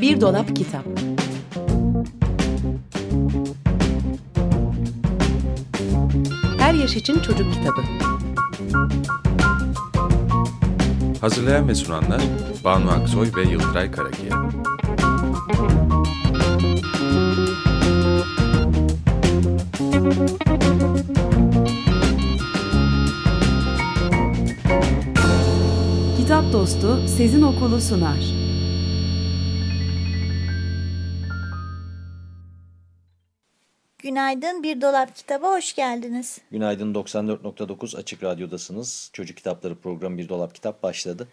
Bir dolap kitap. Her yaş için çocuk kitabı. Hazırlayan ve sunanlar Banu Aksoy ve Yıldıray Karakiya. Dostu Sezin Okulu sunar. Günaydın Bir Dolap Kitaba hoş geldiniz. Günaydın 94.9 Açık Radyo'dasınız. Çocuk Kitapları programı Bir Dolap Kitap başladı.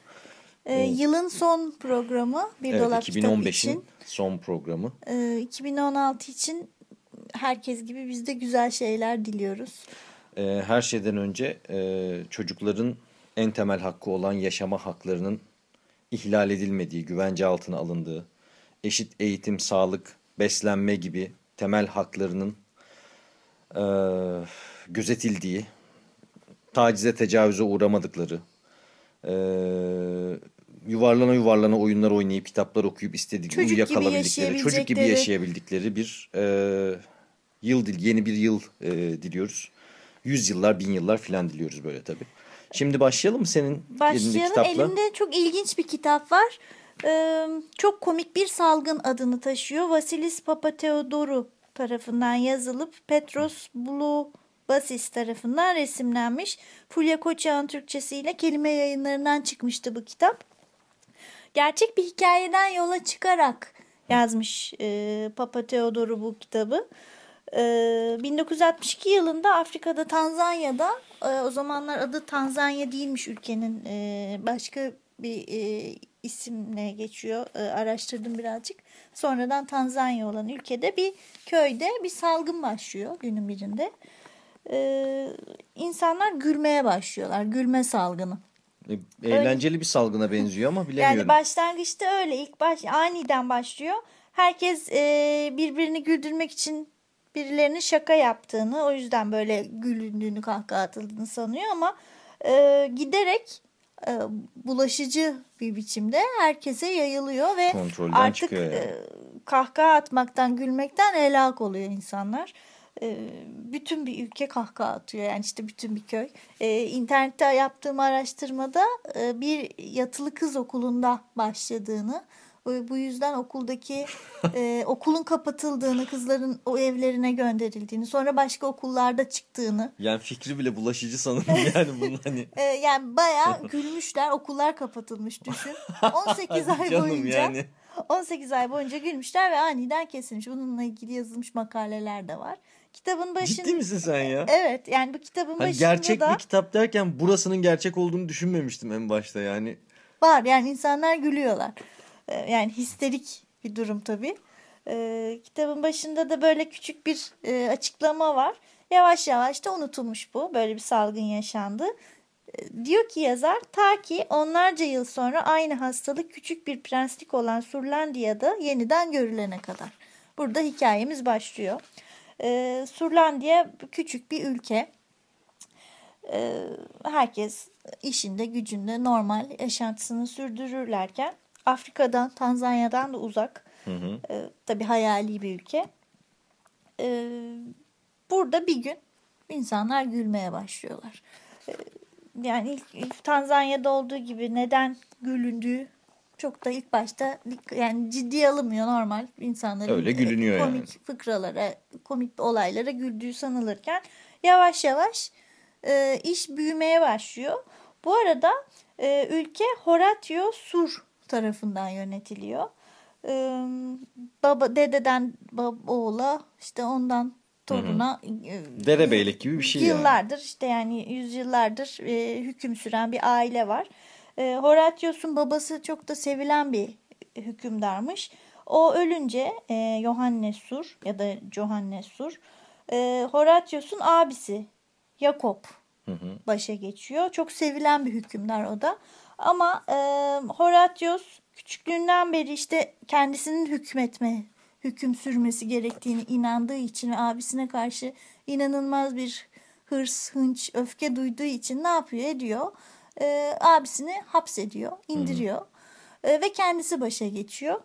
Ee, yılın son programı Bir Evet, Dolap Kitap 2015'in için. son programı. Ee, 2016 için herkes gibi biz de güzel şeyler diliyoruz. Ee, her şeyden önce e, çocukların en temel hakkı olan yaşama haklarının ihlal edilmediği, güvence altına alındığı, eşit eğitim, sağlık, beslenme gibi temel haklarının e, gözetildiği, tacize, tecavüze uğramadıkları, e, yuvarlana yuvarlana oyunlar oynayıp, kitaplar okuyup istedikleri, Çocuk gibi uyuyakalabildikleri, çocuk gibi yaşayabildikleri bir e, yıl, dil- yeni bir yıl e, diliyoruz. Yüz yıllar, bin yıllar filan diliyoruz böyle tabii. Şimdi başlayalım mı senin elinde Başlayalım. kitapla? Elimde çok ilginç bir kitap var. Ee, çok komik bir salgın adını taşıyor. Vasilis Papatheodorou tarafından yazılıp Petros Basis tarafından resimlenmiş. Fulya Koçak'ın Türkçesiyle kelime yayınlarından çıkmıştı bu kitap. Gerçek bir hikayeden yola çıkarak yazmış e, Papa Theodorou bu kitabı. E, 1962 yılında Afrika'da Tanzanya'da e, o zamanlar adı Tanzanya değilmiş ülkenin e, başka bir e, isimle geçiyor. Araştırdım birazcık. Sonradan Tanzanya olan ülkede bir köyde bir salgın başlıyor günün birinde. İnsanlar gülmeye başlıyorlar. Gülme salgını. Eğlenceli bir salgına benziyor ama bilemiyorum. Yani başlangıçta öyle ilk baş aniden başlıyor. Herkes birbirini güldürmek için birilerinin şaka yaptığını o yüzden böyle gülündüğünü kahkaha atıldığını sanıyor ama e, giderek e, bulaşıcı bir biçimde herkese yayılıyor ve Kontrolden artık yani. e, kahkaha atmaktan gülmekten helak oluyor insanlar. E, bütün bir ülke kahkaha atıyor yani işte bütün bir köy. E, internette yaptığım araştırmada e, bir yatılı kız okulunda başladığını bu yüzden okuldaki e, okulun kapatıldığını kızların o evlerine gönderildiğini sonra başka okullarda çıktığını Yani fikri bile bulaşıcı sanırım yani bunun hani. e, yani bayağı gülmüşler okullar kapatılmış düşün 18 ay boyunca yani. 18 ay boyunca gülmüşler ve aniden kesilmiş bununla ilgili yazılmış makaleler de var kitabın başında Ciddi misin sen ya? Evet yani bu kitabın Hani başında gerçek da bir kitap derken burasının gerçek olduğunu düşünmemiştim en başta yani. var yani insanlar gülüyorlar. Ee, Yani histerik bir durum tabii. Ee, kitabın başında da böyle küçük bir e, açıklama var. Yavaş yavaş da unutulmuş bu. Böyle bir salgın yaşandı. Ee, diyor ki yazar ta ki onlarca yıl sonra aynı hastalık küçük bir prenslik olan Surlandiya'da yeniden görülene kadar. Burada hikayemiz başlıyor. Ee, Surlandiya küçük bir ülke. Ee, herkes işinde gücünde normal yaşantısını sürdürürlerken Afrika'dan Tanzanya'dan da uzak e, tabi hayali bir ülke. E, burada bir gün insanlar gülmeye başlıyorlar. E, yani ilk, ilk Tanzanya'da olduğu gibi neden gülündüğü çok da ilk başta yani ciddiye alınmıyor normal insanların Öyle gülünüyor komik yani. fıkralara, komik olaylara güldüğü sanılırken yavaş yavaş e, iş büyümeye başlıyor. Bu arada e, ülke Horatio Sur tarafından yönetiliyor. E, baba dededen bab oğula işte ondan toruna e, Derebeylik gibi bir şey yani. yıllardır işte yani yüzyıllardır e, hüküm süren bir aile var. E, Horatius'un babası çok da sevilen bir hükümdarmış. O ölünce e, Johannes Sur ya da Johannes Sur e, Horatius'un abisi Jakob başa geçiyor. Çok sevilen bir hükümdar o da. Ama e, Horatius küçüklüğünden beri işte kendisinin hükmetme, hüküm sürmesi gerektiğini inandığı için ve abisine karşı inanılmaz bir hırs, hınç, öfke duyduğu için ne yapıyor ediyor? e, abisini hapsediyor, indiriyor E, ve kendisi başa geçiyor.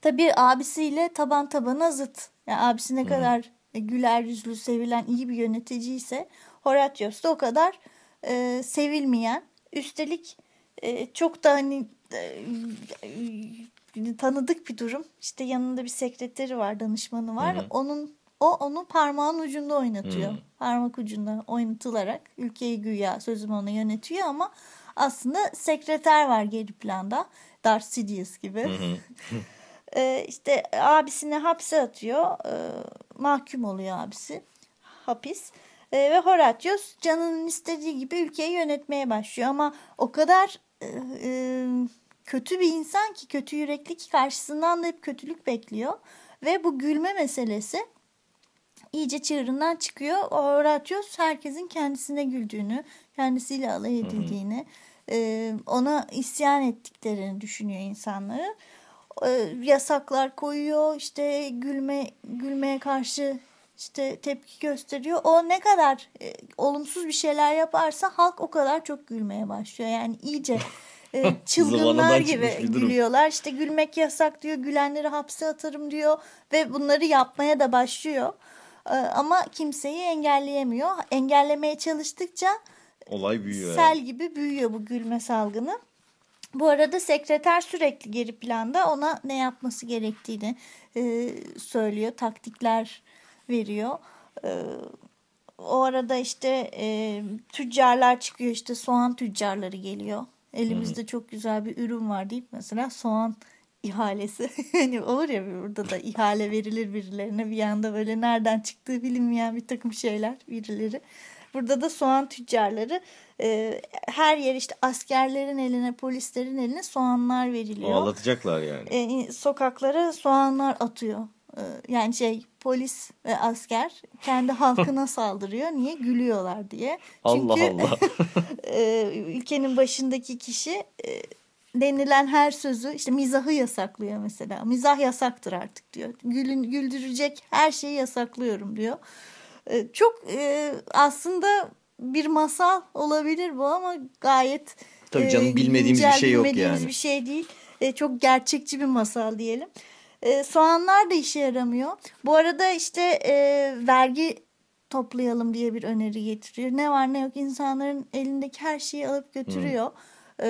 Tabii abisiyle taban tabana zıt. Yani abisi ne kadar güler yüzlü, sevilen iyi bir yönetici ise Horatios da o kadar e, sevilmeyen. Üstelik e, çok da hani e, tanıdık bir durum. İşte yanında bir sekreteri var, danışmanı var. Hı hı. Onun o onu parmağın ucunda oynatıyor. Hı. Parmak ucunda oynatılarak ülkeyi güya sözüm ona yönetiyor ama aslında sekreter var geri planda. Darth Sidious gibi. Ee, işte abisini hapse atıyor. Ee, mahkum oluyor abisi. Hapis. Ee, ve Horatius canının istediği gibi ülkeyi yönetmeye başlıyor. Ama o kadar e, kötü bir insan ki kötü yürekli ki karşısından da hep kötülük bekliyor. Ve bu gülme meselesi iyice çığırından çıkıyor. Horatius herkesin kendisine güldüğünü, kendisiyle alay edildiğini, e, ona isyan ettiklerini düşünüyor insanları. E, yasaklar koyuyor, işte gülme gülmeye karşı işte tepki gösteriyor. O ne kadar e, olumsuz bir şeyler yaparsa halk o kadar çok gülmeye başlıyor. Yani iyice e, çılgınlar gibi gülüyorlar. İşte gülmek yasak diyor, gülenleri hapse atarım diyor ve bunları yapmaya da başlıyor. E, ama kimseyi engelleyemiyor. Engellemeye çalıştıkça Olay büyüyor. sel yani. gibi büyüyor bu gülme salgını. Bu arada sekreter sürekli geri planda ona ne yapması gerektiğini e, söylüyor, taktikler veriyor. E, o arada işte e, tüccarlar çıkıyor işte soğan tüccarları geliyor. Elimizde çok güzel bir ürün var deyip mesela soğan ihalesi. hani olur ya burada da ihale verilir birilerine bir anda böyle nereden çıktığı bilinmeyen bir takım şeyler birileri. Burada da soğan tüccarları e, her yer işte askerlerin eline polislerin eline soğanlar veriliyor. Ağlatacaklar yani. E, sokaklara soğanlar atıyor. E, yani şey polis ve asker kendi halkına saldırıyor. Niye? Gülüyorlar diye. Allah Çünkü Allah. e, ülkenin başındaki kişi e, denilen her sözü işte mizahı yasaklıyor mesela. Mizah yasaktır artık diyor. Gülün, güldürecek her şeyi yasaklıyorum diyor. Çok aslında bir masal olabilir bu ama gayet Tabii canım, bilmediğimiz bir güncel, şey yok bilmediğimiz yani. bir şey değil. Çok gerçekçi bir masal diyelim. E, soğanlar da işe yaramıyor. Bu arada işte e, vergi toplayalım diye bir öneri getiriyor. Ne var ne yok insanların elindeki her şeyi alıp götürüyor. E,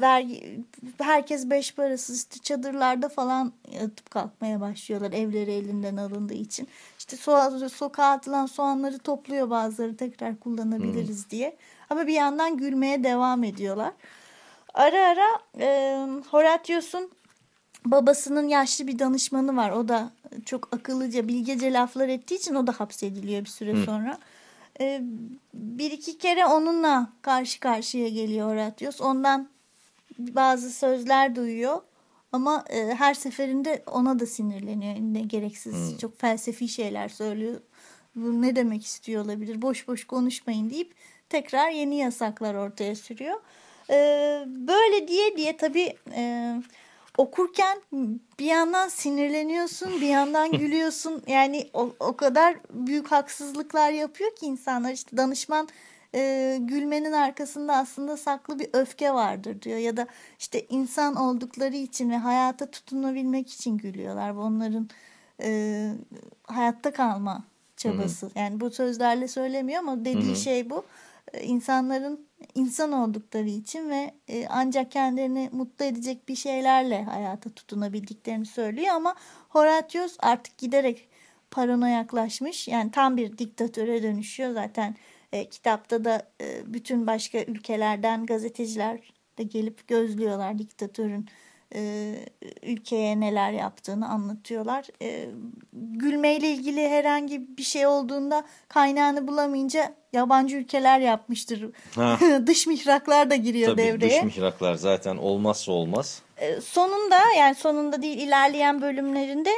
vergi herkes beş parasız işte çadırlarda falan yatıp kalkmaya başlıyorlar evleri elinden alındığı için. İşte so sokağa atılan soğanları topluyor bazıları tekrar kullanabiliriz diye. Ama bir yandan gülmeye devam ediyorlar. Ara ara e, Horatius'un babasının yaşlı bir danışmanı var. O da çok akıllıca, bilgece laflar ettiği için o da hapsediliyor bir süre sonra. Ee, bir iki kere onunla karşı karşıya geliyor Horatius. Ondan bazı sözler duyuyor. Ama e, her seferinde ona da sinirleniyor. Ne gereksiz, çok felsefi şeyler söylüyor. Bu ne demek istiyor olabilir? Boş boş konuşmayın deyip tekrar yeni yasaklar ortaya sürüyor. Ee, böyle diye diye tabii e, okurken bir yandan sinirleniyorsun, bir yandan gülüyorsun. Yani o, o kadar büyük haksızlıklar yapıyor ki insanlar. İşte danışman e, gülmenin arkasında aslında saklı bir öfke vardır diyor. Ya da işte insan oldukları için ve hayata tutunabilmek için gülüyorlar. Bu onların e, hayatta kalma çabası. Yani bu sözlerle söylemiyor ama dediği şey bu. İnsanların insan oldukları için ve e, ancak kendilerini mutlu edecek bir şeylerle hayata tutunabildiklerini söylüyor ama Horatius artık giderek paranoyaklaşmış. Yani tam bir diktatöre dönüşüyor zaten. E, kitapta da e, bütün başka ülkelerden gazeteciler de gelip gözlüyorlar diktatörün e, ülkeye neler yaptığını anlatıyorlar. E, gülmeyle ilgili herhangi bir şey olduğunda kaynağını bulamayınca yabancı ülkeler yapmıştır. Dış mihraklar da giriyor Tabii devreye. dış mihraklar zaten olmazsa olmaz. E, sonunda yani sonunda değil ilerleyen bölümlerinde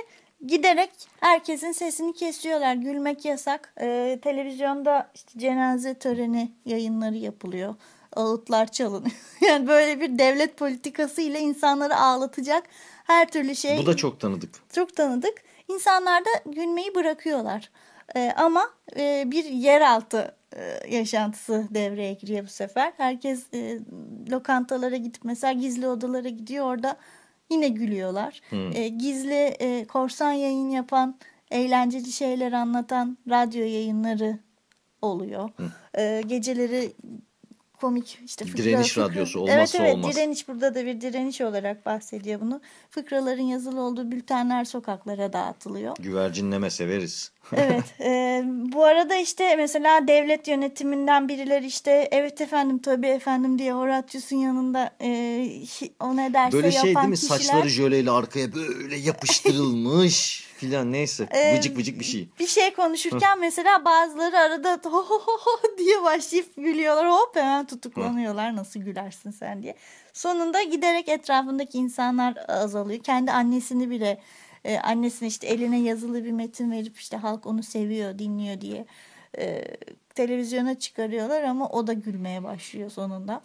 giderek herkesin sesini kesiyorlar. Gülmek yasak. E, televizyonda işte cenaze töreni yayınları yapılıyor. Ağıtlar çalınıyor. yani böyle bir devlet politikası ile insanları ağlatacak her türlü şey Bu da çok tanıdık. çok tanıdık. İnsanlar da gülmeyi bırakıyorlar. Ee, ama e, bir yeraltı e, yaşantısı devreye giriyor bu sefer. Herkes e, lokantalara gidip mesela gizli odalara gidiyor orada yine gülüyorlar. E, gizli e, korsan yayın yapan, eğlenceli şeyler anlatan radyo yayınları oluyor. E, geceleri komik işte fıkra, Direniş fıkra- radyosu evet, olmazsa evet, olmaz. direniş burada da bir direniş olarak bahsediyor bunu. Fıkraların yazılı olduğu bültenler sokaklara dağıtılıyor. Güvercinleme severiz. Evet. e, bu arada işte mesela devlet yönetiminden birileri işte evet efendim tabii efendim diye Horatius'un yanında e, o ne derse Böyle şey yapan değil mi? kişiler. Saçları jöleyle arkaya böyle yapıştırılmış filan neyse. Ee, Vıcık vıcık bir şey. Bir şey konuşurken mesela bazıları arada ho ho ho ho diye başlayıp gülüyorlar. Hop hemen tutuklanıyorlar. Nasıl gülersin sen diye. Sonunda giderek etrafındaki insanlar azalıyor. Kendi annesini bile e, annesine işte eline yazılı bir metin verip işte halk onu seviyor, dinliyor diye e, televizyona çıkarıyorlar ama o da gülmeye başlıyor sonunda.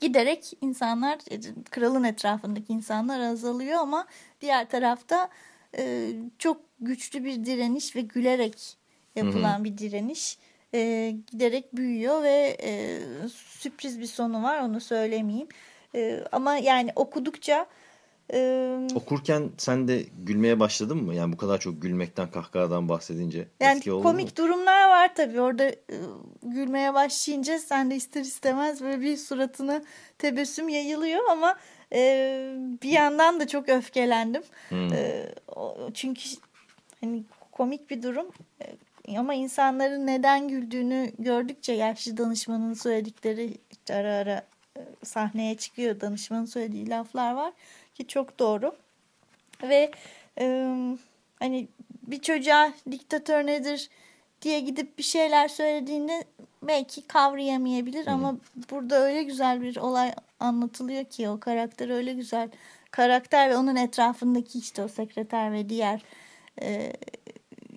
Giderek insanlar e, kralın etrafındaki insanlar azalıyor ama diğer tarafta e, çok güçlü bir direniş ve gülerek yapılan bir direniş e, giderek büyüyor ve e, sürpriz bir sonu var onu söylemeyeyim. E, ama yani okudukça e, Okurken sen de gülmeye başladın mı? Yani bu kadar çok gülmekten kahkahadan bahsedince. Yani komik mu? durumlar var tabii. Orada e, gülmeye başlayınca sen de ister istemez böyle bir suratına tebessüm yayılıyor ama e, bir yandan da çok öfkelendim. Hmm. E, o- çünkü hani komik bir durum. E, ama insanların neden güldüğünü gördükçe yaşlı danışmanın söyledikleri ara ara e, sahneye çıkıyor. Danışmanın söylediği laflar var ki çok doğru. Ve e, hani bir çocuğa diktatör nedir diye gidip bir şeyler söylediğinde belki kavrayamayabilir ama burada öyle güzel bir olay anlatılıyor ki o karakter öyle güzel. Karakter ve onun etrafındaki işte o sekreter ve diğer e,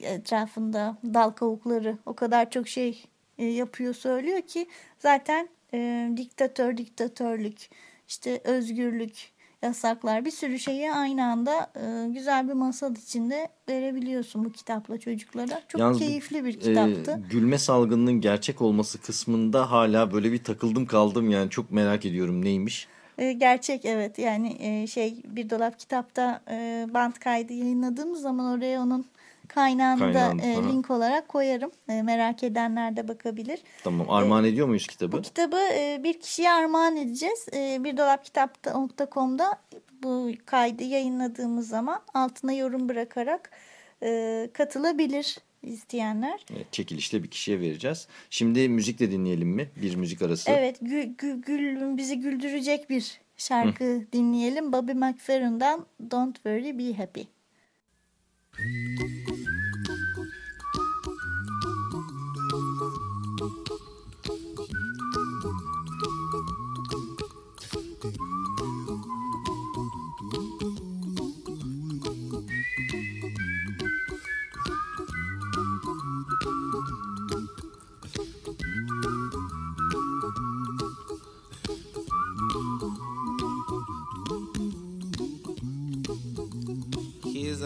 etrafında dal kavukları o kadar çok şey e, yapıyor söylüyor ki zaten e, diktatör diktatörlük işte özgürlük yasaklar bir sürü şeyi aynı anda e, güzel bir masal içinde verebiliyorsun bu kitapla çocuklara. Çok Yalnız keyifli bir e, kitaptı. gülme salgınının gerçek olması kısmında hala böyle bir takıldım kaldım yani çok merak ediyorum neymiş. E, gerçek evet yani e, şey bir dolap kitapta e, band kaydı yayınladığımız zaman oraya onun kaynağını da Kaynağını, e, aha. link olarak koyarım. E, merak edenler de bakabilir. Tamam armağan ediyor muyuz kitabı? Bu kitabı e, bir kişiye armağan edeceğiz. E, bir dolap kitapta.com'da bu kaydı yayınladığımız zaman altına yorum bırakarak e, katılabilir isteyenler. Evet, çekilişte bir kişiye vereceğiz. Şimdi müzik de dinleyelim mi? Bir müzik arası. Evet gül, gül, gül- bizi güldürecek bir şarkı dinleyelim. Bobby McFerrin'dan Don't Worry Be Happy. Thank you.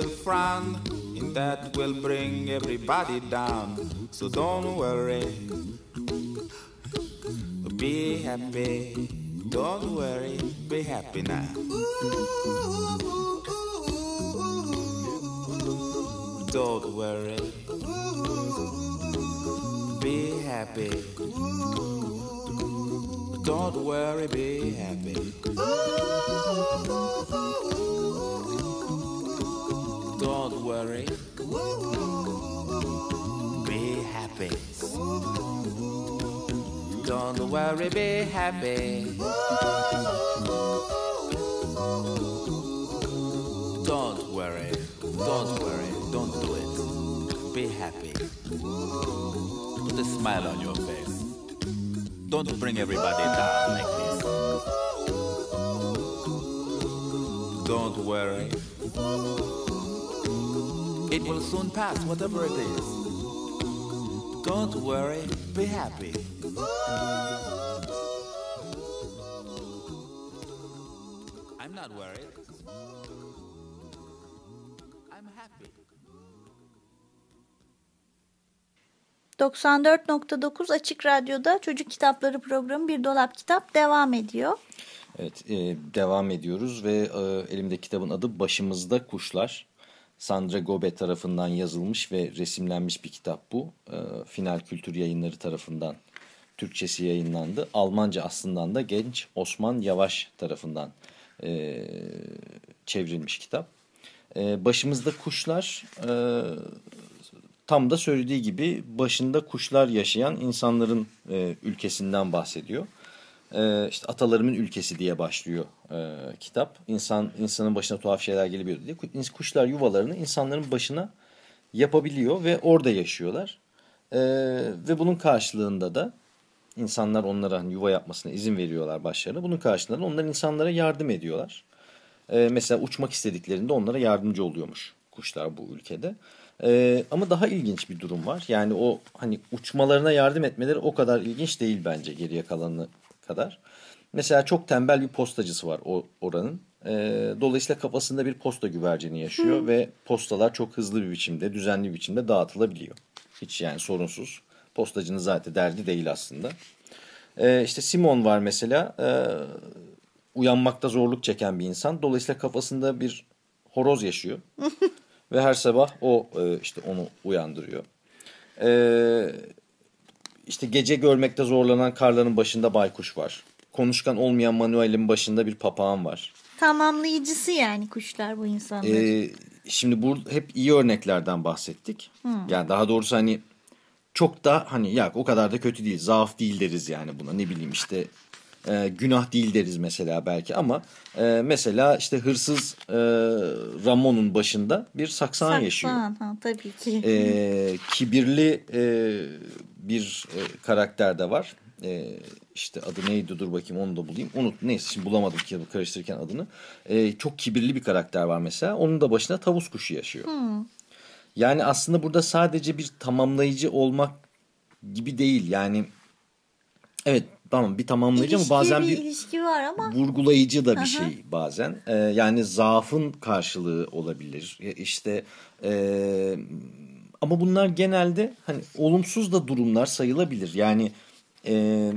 Will frown, and that will bring everybody down. So don't worry. Be happy. Don't worry. Be happy now. Don't worry. Be happy. Don't worry, be happy. Don't worry. Be happy. Don't worry, be happy. Don't worry. Don't worry. Don't do it. Be happy. Put a smile on your face. Don't bring everybody down like this. Don't worry. It will soon pass, whatever it is. Don't worry, be happy. I'm not worried. I'm happy. 94.9 Açık Radyo'da Çocuk Kitapları programı Bir Dolap Kitap devam ediyor. Evet, e, devam ediyoruz ve e, elimde kitabın adı Başımızda Kuşlar. Sandra Gobe tarafından yazılmış ve resimlenmiş bir kitap bu. E, Final Kültür Yayınları tarafından Türkçesi yayınlandı. Almanca aslından da genç Osman Yavaş tarafından e, çevrilmiş kitap. E, Başımızda Kuşlar e, tam da söylediği gibi başında kuşlar yaşayan insanların ülkesinden bahsediyor. E, işte atalarımın ülkesi diye başlıyor e, kitap. İnsan insanın başına tuhaf şeyler gelebiliyor diye. Kuşlar yuvalarını insanların başına yapabiliyor ve orada yaşıyorlar. E, ve bunun karşılığında da insanlar onlara yuva yapmasına izin veriyorlar başlarına. Bunun karşılığında onlar insanlara yardım ediyorlar. E, mesela uçmak istediklerinde onlara yardımcı oluyormuş kuşlar bu ülkede. Ee, ama daha ilginç bir durum var. Yani o hani uçmalarına yardım etmeleri o kadar ilginç değil bence geriye kalanı kadar. Mesela çok tembel bir postacısı var o oranın. Ee, dolayısıyla kafasında bir posta güvercini yaşıyor ve postalar çok hızlı bir biçimde, düzenli bir biçimde dağıtılabiliyor. Hiç yani sorunsuz. Postacının zaten derdi değil aslında. Ee, işte Simon var mesela. E, uyanmakta zorluk çeken bir insan. Dolayısıyla kafasında bir horoz yaşıyor. Ve her sabah o e, işte onu uyandırıyor. Ee, işte gece görmekte zorlanan karların başında baykuş var. Konuşkan olmayan Manuel'in başında bir papağan var. Tamamlayıcısı yani kuşlar bu insanlar. Ee, şimdi bu hep iyi örneklerden bahsettik. Hmm. Yani daha doğrusu hani çok da hani ya o kadar da kötü değil. Zaaf değil deriz yani buna. Ne bileyim işte e, günah değil deriz mesela belki ama e, mesela işte hırsız e, Ramon'un başında bir saksan, saksan yaşıyor. Ha, tabii ki. E, kibirli e, bir e, karakter de var. E, işte adı neydi dur bakayım onu da bulayım. Unut neyse şimdi bulamadım ki karıştırırken adını. E, çok kibirli bir karakter var mesela. Onun da başına tavus kuşu yaşıyor. Hmm. Yani aslında burada sadece bir tamamlayıcı olmak gibi değil. Yani evet tamam bir tamamlayıcı ilişki, ama bazen bir, ilişki var ama vurgulayıcı da bir şey bazen. Ee, yani zaafın karşılığı olabilir. İşte e, ama bunlar genelde hani olumsuz da durumlar sayılabilir. Yani e,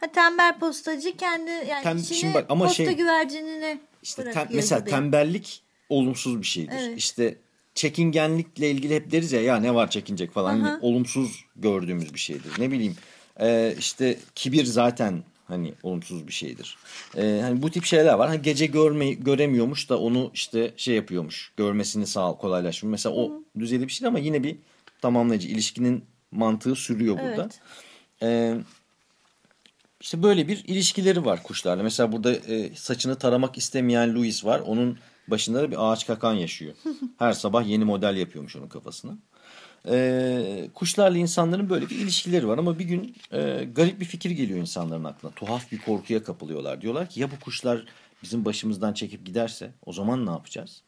ha, tembel postacı kendi yani tem, şimdi bak, ama posta şey, güvercinini işte tem, mesela gibi. tembellik olumsuz bir şeydir. Evet. İşte çekingenlikle ilgili hep deriz ya ya ne var çekinecek falan. Yani olumsuz gördüğümüz bir şeydir. Ne bileyim ee, işte kibir zaten hani olumsuz bir şeydir. Ee, hani bu tip şeyler var. Hani gece görme, göremiyormuş da onu işte şey yapıyormuş. Görmesini sağ kolaylaştırıyor. Mesela o düzeyde bir şey ama yine bir tamamlayıcı ilişkinin mantığı sürüyor burada. Evet. Ee, işte böyle bir ilişkileri var kuşlarla. Mesela burada e, saçını taramak istemeyen Louis var. Onun başında da bir ağaç kakan yaşıyor. Her sabah yeni model yapıyormuş onun kafasına. Ee, kuşlarla insanların böyle bir ilişkileri var ama bir gün e, garip bir fikir geliyor insanların aklına. Tuhaf bir korkuya kapılıyorlar. Diyorlar ki ya bu kuşlar bizim başımızdan çekip giderse o zaman ne yapacağız?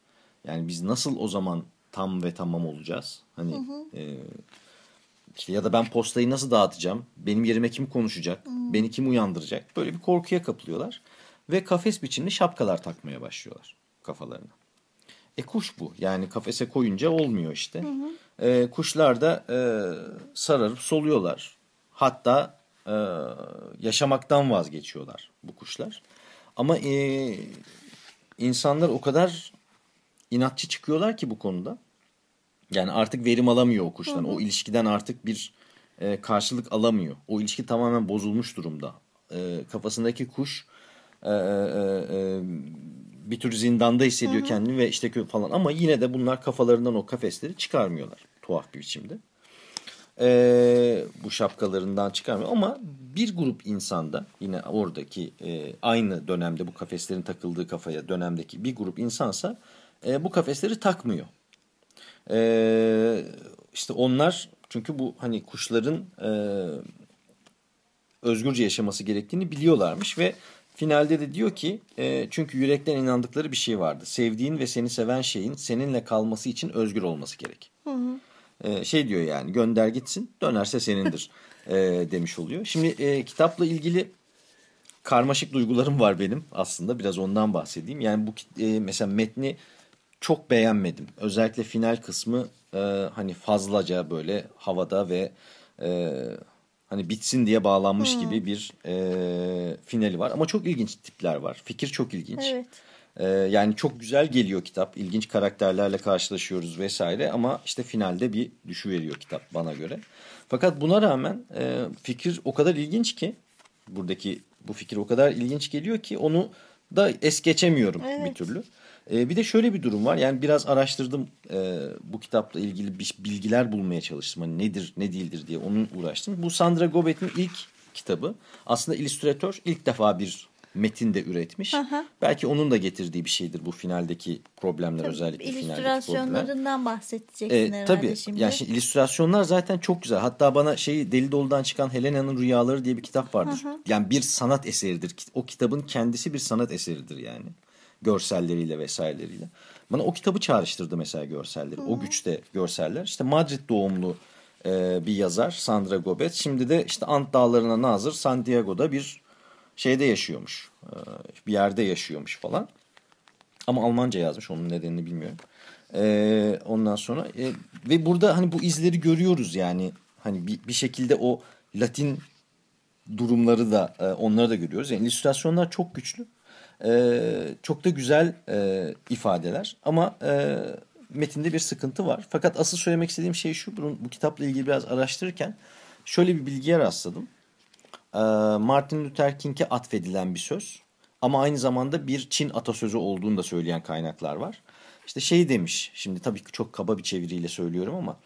Yani biz nasıl o zaman tam ve tamam olacağız? Hani e, işte ya da ben postayı nasıl dağıtacağım? Benim yerime kim konuşacak? Beni kim uyandıracak? Böyle bir korkuya kapılıyorlar. Ve kafes biçimli şapkalar takmaya başlıyorlar kafalarına. E kuş bu. Yani kafese koyunca olmuyor işte. E, kuşlar da e, sararıp soluyorlar. Hatta e, yaşamaktan vazgeçiyorlar bu kuşlar. Ama e, insanlar o kadar inatçı çıkıyorlar ki bu konuda. Yani artık verim alamıyor o kuştan. O ilişkiden artık bir e, karşılık alamıyor. O ilişki tamamen bozulmuş durumda. E, kafasındaki kuş e, e, e, bir tür zindanda hissediyor kendini ve işte falan. Ama yine de bunlar kafalarından o kafesleri çıkarmıyorlar tuhaf bir biçimde. E, bu şapkalarından çıkarmıyor ama bir grup insanda yine oradaki e, aynı dönemde bu kafeslerin takıldığı kafaya dönemdeki bir grup insansa e, bu kafesleri takmıyor. Ee, işte onlar çünkü bu hani kuşların e, özgürce yaşaması gerektiğini biliyorlarmış ve finalde de diyor ki e, çünkü yürekten inandıkları bir şey vardı. Sevdiğin ve seni seven şeyin seninle kalması için özgür olması gerek. E, şey diyor yani gönder gitsin dönerse senindir e, demiş oluyor. Şimdi e, kitapla ilgili karmaşık duygularım var benim aslında biraz ondan bahsedeyim. Yani bu e, mesela metni çok beğenmedim. Özellikle final kısmı e, hani fazlaca böyle havada ve e, hani bitsin diye bağlanmış gibi bir e, finali var. Ama çok ilginç tipler var. Fikir çok ilginç. Evet. E, yani çok güzel geliyor kitap. İlginç karakterlerle karşılaşıyoruz vesaire ama işte finalde bir düşüveriyor kitap bana göre. Fakat buna rağmen e, fikir o kadar ilginç ki buradaki bu fikir o kadar ilginç geliyor ki onu da es geçemiyorum Evet. bir türlü. E, bir de şöyle bir durum var. Yani biraz araştırdım e, bu kitapla ilgili bilgiler bulmaya çalıştım. Hani nedir ne değildir diye onun uğraştım. Bu Sandra Gobet'in ilk kitabı. Aslında illüstratör ilk defa bir metin de üretmiş. Aha. Belki onun da getirdiği bir şeydir bu finaldeki problemler özellikle finaldeki problemler. İllüstrasyonlarından bahsedeceksin E, herhalde tabii. şimdi. Yani şimdi illüstrasyonlar zaten çok güzel. Hatta bana şeyi Deli Dolu'dan çıkan Helena'nın Rüyaları diye bir kitap vardır. Yani bir sanat eseridir. O kitabın kendisi bir sanat eseridir yani. Görselleriyle vesaireleriyle. Bana o kitabı çağrıştırdı mesela görselleri. O güçte görseller. İşte Madrid doğumlu e, bir yazar Sandra Gobet. Şimdi de işte Ant Dağları'na nazır San Diego'da bir şeyde yaşıyormuş. E, bir yerde yaşıyormuş falan. Ama Almanca yazmış onun nedenini bilmiyorum. Ee, ondan sonra e, ve burada hani bu izleri görüyoruz yani hani bir, şekilde o Latin durumları da e, onları da görüyoruz. Yani illüstrasyonlar çok güçlü. Çok da güzel e, ifadeler ama e, metinde bir sıkıntı var. Fakat asıl söylemek istediğim şey şu bunun, bu kitapla ilgili biraz araştırırken şöyle bir bilgiye rastladım. Ee, Martin Luther King'e atfedilen bir söz. Ama aynı zamanda bir Çin atasözü olduğunu da söyleyen kaynaklar var. İşte şey demiş, şimdi tabii ki çok kaba bir çeviriyle söylüyorum ama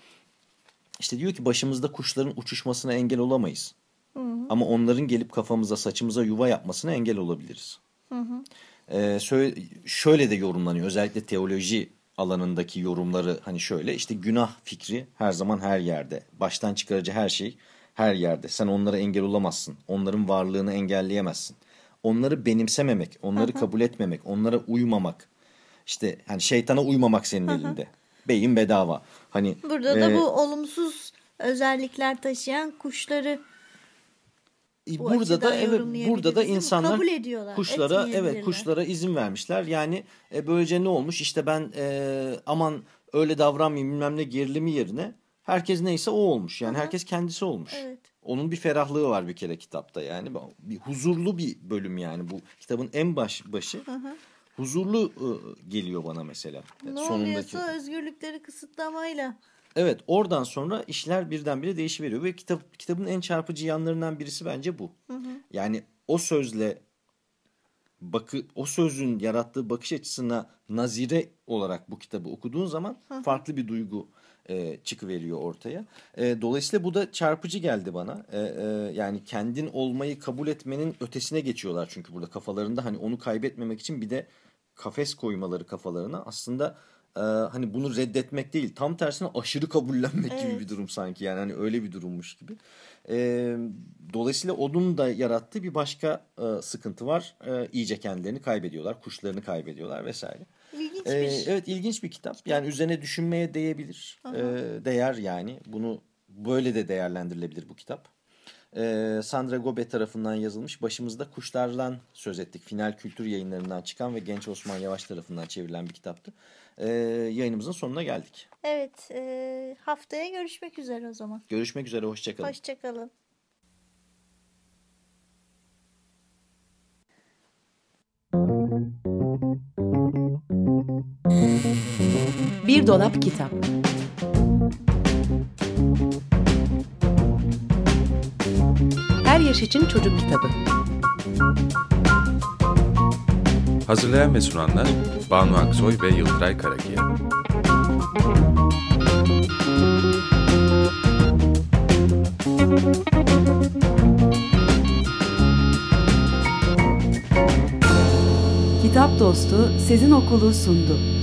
işte diyor ki başımızda kuşların uçuşmasına engel olamayız. Ama onların gelip kafamıza, saçımıza yuva yapmasına engel olabiliriz. Ee, söyle- şöyle de yorumlanıyor. Özellikle teoloji alanındaki yorumları hani şöyle işte günah fikri her zaman her yerde. Baştan çıkarıcı her şey her yerde. Sen onlara engel olamazsın. Onların varlığını engelleyemezsin. Onları benimsememek, onları kabul etmemek, onlara uymamak. İşte hani şeytana uymamak senin elinde. Beyin bedava. Hani Burada da e, bu olumsuz özellikler taşıyan kuşları bu burada da evet burada da insanlar kuşlara evet kuşlara izin vermişler. Yani e, böylece ne olmuş? İşte ben e, aman öyle davranmayayım bilmem ne gerilimi yerine herkes neyse o olmuş. Yani herkes kendisi olmuş. Evet. Onun bir ferahlığı var bir kere kitapta yani bir huzurlu bir bölüm yani bu kitabın en baş başı. Huzurlu e, geliyor bana mesela. Ne Sonundaki. oluyorsa özgürlükleri kısıtlamayla. Evet oradan sonra işler birdenbire değişiveriyor ve kitap kitabın en çarpıcı yanlarından birisi bence bu. Yani o sözle bakı o sözün yarattığı bakış açısına nazire olarak bu kitabı okuduğun zaman farklı bir duygu e, çıkıveriyor ortaya. E, dolayısıyla bu da çarpıcı geldi bana. E, e, yani kendin olmayı kabul etmenin ötesine geçiyorlar çünkü burada kafalarında hani onu kaybetmemek için bir de kafes koymaları kafalarına aslında e, hani bunu reddetmek değil tam tersine aşırı kabullenmek gibi bir durum sanki yani hani öyle bir durummuş gibi. E, dolayısıyla onun da yarattığı bir başka e, sıkıntı var. E, iyice kendilerini kaybediyorlar, kuşlarını kaybediyorlar vesaire. Ee, evet ilginç bir kitap. Yani üzerine düşünmeye değebilir. Ee, değer yani. Bunu böyle de değerlendirilebilir bu kitap. Ee, Sandra Gobe tarafından yazılmış. Başımızda Kuşlardan söz ettik. Final Kültür yayınlarından çıkan ve Genç Osman Yavaş tarafından çevrilen bir kitaptı. Ee, yayınımızın sonuna geldik. Evet, e, haftaya görüşmek üzere o zaman. Görüşmek üzere. Hoşçakalın. Hoşçakalın. Bir dolap kitap. Her yaş için çocuk kitabı. Hazırlayan ve sunanlar Banu Aksoy ve Yıldıray Karakiya. Kitap Dostu Sezin Okulu sundu.